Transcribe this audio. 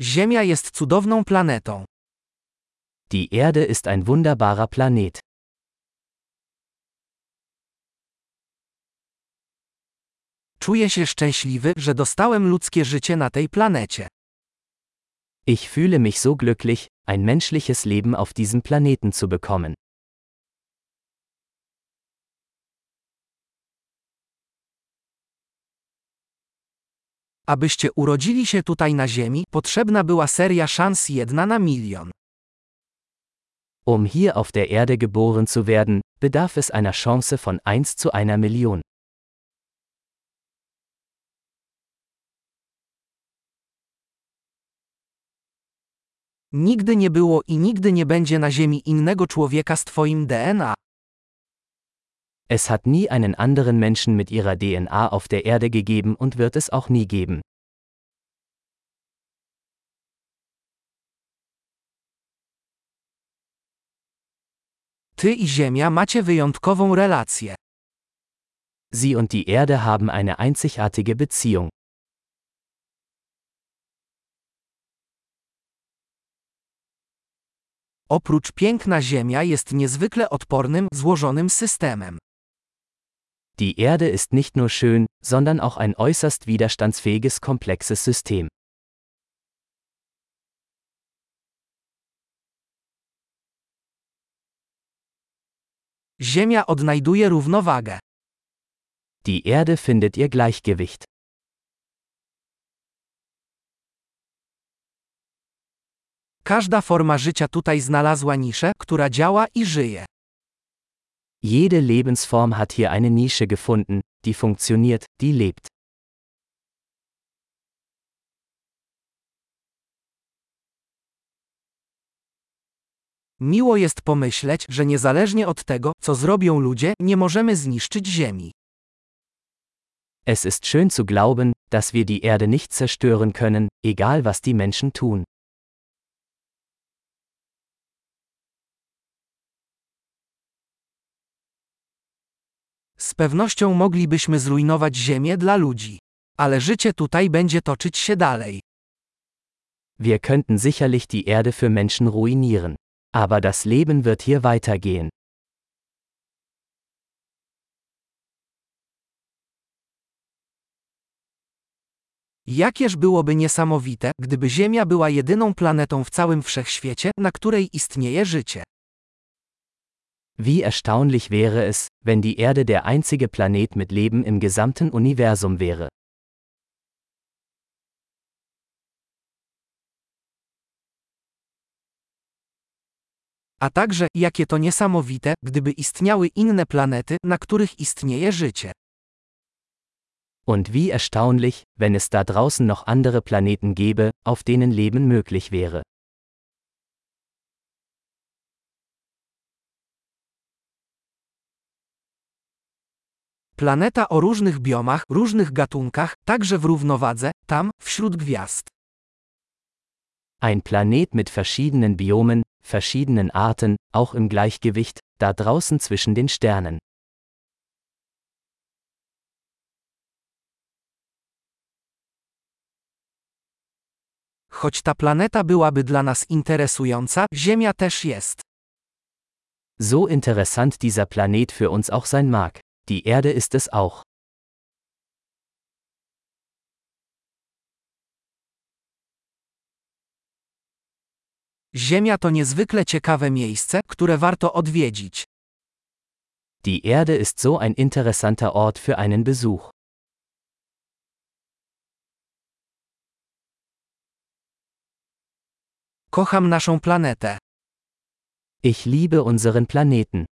Ziemia jest cudowną planetą. Die Erde ist ein wunderbarer Planet. Czuję się szczęśliwy, że dostałem ludzkie życie na tej planecie. Ich fühle mich so glücklich, ein menschliches Leben auf diesem Planeten zu bekommen. Abyście urodzili się tutaj na Ziemi, potrzebna była seria szans jedna na milion. Um hier auf der Erde geboren zu werden, bedarf es einer Chance von 1 zu einer Million. Nigdy nie było i nigdy nie będzie na Ziemi innego człowieka z Twoim DNA. Es hat nie einen anderen Menschen mit ihrer DNA auf der Erde gegeben und wird es auch nie geben. Ty i Ziemia macie wyjątkową relację. Sie und die Erde haben eine einzigartige Beziehung. Oprócz piękna Ziemia jest niezwykle odpornym, złożonym systemem. Die Erde ist nicht nur schön, sondern auch ein äußerst widerstandsfähiges komplexes System. Ziemia odnajduje równowagę. Die Erde findet ihr Gleichgewicht. Każda forma życia tutaj znalazła niszę, która działa i żyje. Jede Lebensform hat hier eine Nische gefunden, die funktioniert, die lebt. Miło jest pomyśleć, że niezależnie od tego, co zrobią ludzie, nie możemy zniszczyć Ziemi. Es ist schön zu glauben, dass wir die Erde nicht zerstören können, egal was die Menschen tun. Z pewnością moglibyśmy zrujnować Ziemię dla ludzi. Ale życie tutaj będzie toczyć się dalej. Wir könnten sicherlich die Erde für Menschen ruinieren. Aber das Leben wird hier weitergehen. Jakież byłoby niesamowite, gdyby Ziemia była jedyną planetą w całym wszechświecie, na której istnieje życie. Wie erstaunlich wäre es, wenn die Erde der einzige Planet mit Leben im gesamten Universum wäre. A także, jakie to niesamowite, gdyby istniały inne planety, na których istnieje życie. Und wie erstaunlich, wenn es da draußen noch andere Planeten gäbe, auf denen Leben möglich wäre. Planeta o różnych biomach, różnych gatunkach, także w równowadze, tam, wśród gwiazd. Ein Planet mit verschiedenen Biomen, verschiedenen Arten, auch im Gleichgewicht, da draußen zwischen den Sternen. Choć ta planeta byłaby dla nas interesująca, Ziemia też jest. So interessant dieser Planet für uns auch sein mag, die Erde ist es auch. Ziemia to niezwykle ciekawe miejsce, które warto odwiedzić. Die Erde ist so ein interessanter Ort für einen Besuch. Kocham naszą planetę. Ich liebe unseren Planeten.